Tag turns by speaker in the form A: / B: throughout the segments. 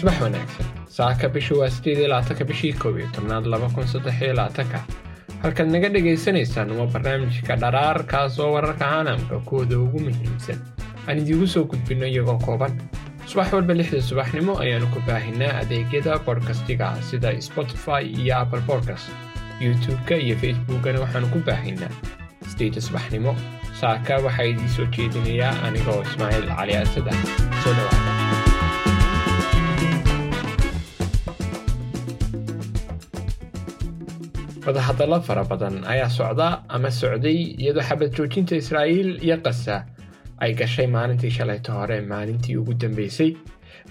A: subax wanaagsan. Saaka bishu waa sideed iyo bishii koob tobnaad laba kun saddex iyo labaatanka halkaad naga dhagaysanaysaan waa barnaamijka dharaar kaas wararka caalamka kuwooda ugu muhiimsan. Aan idiigu soo gudbinno iyagoo kooban. Subax walba lixda subaxnimo ayaanu ku baahinaa adeegyada bodkastiga sida spotify iyo apple podcast. Youtube-ka iyo facebookana waxaanu ku baahinaa sideeda subaxnimo. Saaka waxaa idiin soo jeedinayaa anigoo ismaaciil cali asad ah soo dhawaada wadahadallo fara badan ayaa socda ama socday iyadoo xabad joojinta israa'iil iyo qasa ay gashay maalintii shalayta hore maalintii ugu dambeysay.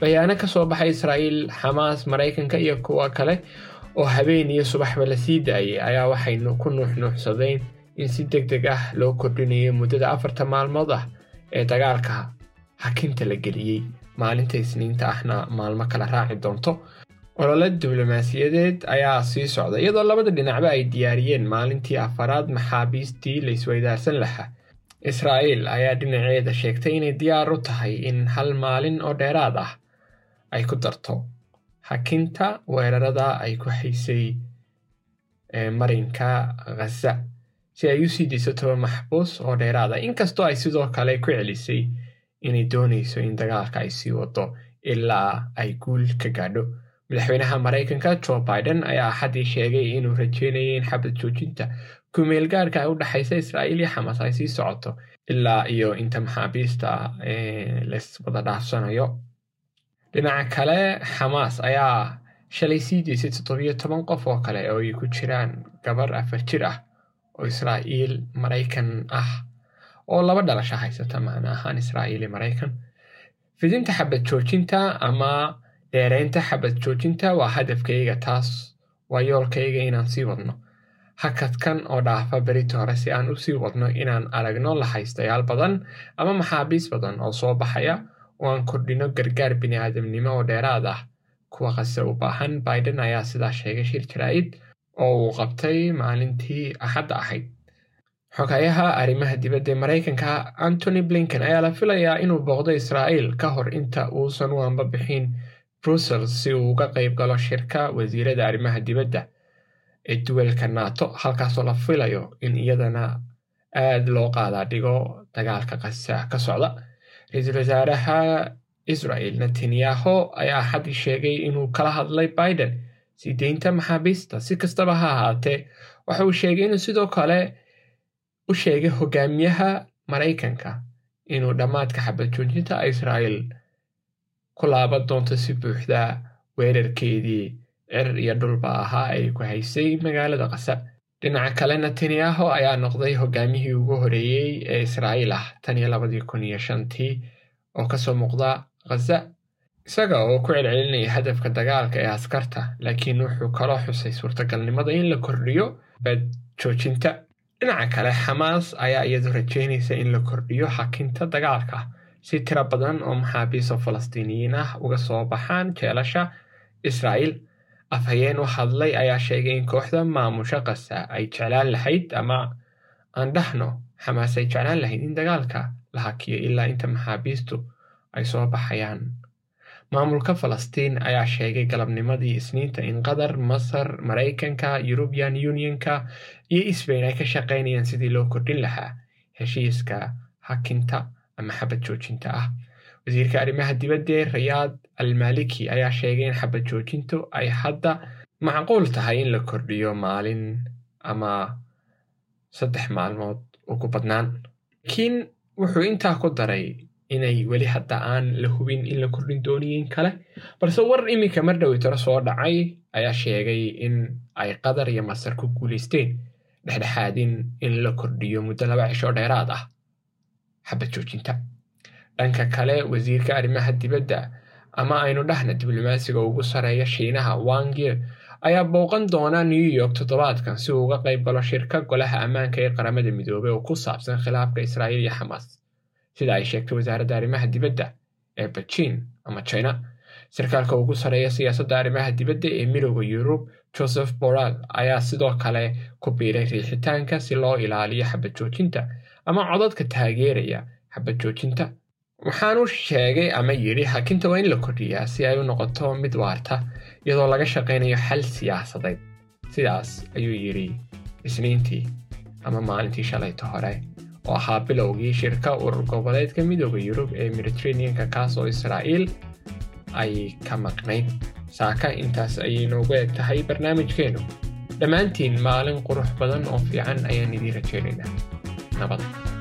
A: Bayaano ka soo baxay israa'iil xamaas maraykanka iyo kuwa kale oo habeen iyo subaxba la sii daayay ayaa waxaynu ku nuuxnuuxsadeen in si deg deg ah loo kordhinayo muddada afarta maalmood ah ee dagaalka hakinta la geliyey maalinta isniinta ahna maalmo kala raaci doonto olole diblomaasiyadeed ayaa sii socda iyadoo labada dhinacba ay diyaariyeen maalintii afaraad maxaabiistii la isweydaarsan lahaa. Israa'iil ayaa dhinaceeda sheegtay inay diyaar u tahay in hal maalin oo dheeraad ah ay ku darto. Hakinta weerarada ay ku haysay marinka khaza si ay u sii dayso toba maxbuus oo dheeraad ah inkastoo ay sidoo kale ku celisay inay doonayso in dagaalka ay sii wado ilaa ay guul ka gaadho madaxweynaha maraykanka jo biden ayaa axaddii sheegay inuu rajeynayay in xabad joojinta. Kumeel gaarka u dhexaysa israa'iil iyo xamas ay sii socoto ilaa iyo inta maxaabiista las wada dhaafsanayo. Dhinaca kale xamaas ayaa shalay sii daysay toddobiyo toban qof oo kale oo ay ku jiraan gabar afar jir ah oo israa'iil maraykan ah oo laba dhalasho haysata macna ahaan israa'iil iyo maraykan fidinta xabad joojinta ama dheeraynta xabad joojinta waa hadafkayga taas waa yoolkayga inaan sii wadno. Hakadkan oo dhaafa berita hore si aan u sii wadno inaan aragno la haystayaal badan ama maxaabiis badan oo soo baxaya oo aan kordhino gargaar bini'aadamnimo oo dheeraad ah. Kuwa qase u baahan biden ayaa sidaa sheegay shir jaraa'id oo uu qabtay maalintii axadda ahayd. Xogayaha arrimaha dibadda ee maraykanka antony blinken ayaa la filayaa inuu booqdo israa'iil ka hor inta uusan u amba bixin brussels si uu uga qayb galo shirka wasiirada arrimaha dibadda ee duwalka nato halkaasoo la filayo in iyadana aad loo qaadaa dhigo dagaalka qasa ka socda. Ra'iisul wasaaraha israel netanyaho ayaa axaddii sheegay inuu kala hadlay biden sii deynta maxaabiista si kastaba ha ahaatee waxa uu sheegay inuu sidoo kale u sheegay hogaamiyaha maraykanka inuu dhammaadka xabad joojinta israel ku laaban doonto si buuxda weerarkeedii cirir iyo dhulba ahaa ay ku haysay magaalada qasa dhinaca kale netanyaho ayaa noqday hogaamiyihii ugu horeeyey ee israa'iil ah tan iyo labadii kun iyo shantii oo ka soo muuqda khaza isaga oo ku celcelinaya hadafka dagaalka ee askarta laakiin wuxuu kaloo xusay suurtagalnimada in la kordhiyo bad joojinta dhinaca kale xamaas ayaa iyadu rajeynaysa in la kordhiyo hakinta dagaalka si tiro badan oo maxaabiis oo falastiiniyiin ah uga soo baxaan jeelasha israa'iil. Afhayeen u hadlay ayaa sheegay in kooxda maamusha qasa ay jeclaan lahayd ama aan dhahno xamaas ay jeclaan lahayd in dagaalka la hakiyo ilaa inta maxaabiistu ay soo baxayaan. Maamulka falastiin ayaa sheegay galabnimadii isniinta in qatar masar maraykanka yurubian unionka iyo sbain ay ka shaqaynayaan sidii loo kordhin lahaa heshiiska hakinta ama xabad joojinta ah. Wasiirka arrimaha dibadda rayaad almaliki ayaa sheegay in xabad joojintu ay hadda macquul tahay in la kordhiyo maalin ama saddex maalmood ugu badnaan. Laakiin wuxuu intaa ku daray inay weli hadda aan la hubin in la kordhin dooniyin kale balse war iminka mar dhowitaro soo dhacay ayaa sheegay in ay qatar iyo masar ku guulaysteen dhexdhexaadin in la kordhiyo muddo laba cisho dheeraad ah xabad joojinta dhanka kale wasiirka arrimaha dibadda ama aynu dhahna diblomaasiga ugu sareeya shiinaha wangye ayaa booqan doona new york toddobaadkan si uu uga qayb galo shirka golaha ammaanka ee qaramada midoobey oo ku saabsan khilaafka israa'iil iyo xamaas sida ay sheegtay wasaaradda arrimaha dibadda ee beijing ama china sarkaalka ugu sareeya siyaasadda arrimaha dibadda ee midooda yurub joseph borrell ayaa sidoo kale ku biiray riixitaanka si loo ilaaliyo xabad joojinta ama codadka taageeraya xabad joojinta. Waxaanu sheegay ama yidhi hakinta waa in la kordhiyaa si ay u noqoto mid waarta iyadoo laga shaqaynayo xal siyaasadeed. Sidaas ayuu yidhi isniintii ama maalintii shalayta hore oo ahaa bilowgii shirka urur goboleedka midooda yurub ee mediteraneanka kaas oo israa'iil ay ka maqnayd saaka intaas ayay noogu eg tahay barnaamijkeennu dhammaantiin maalin qurux badan oo fiican ayaan idiin rajaynaynaa つながって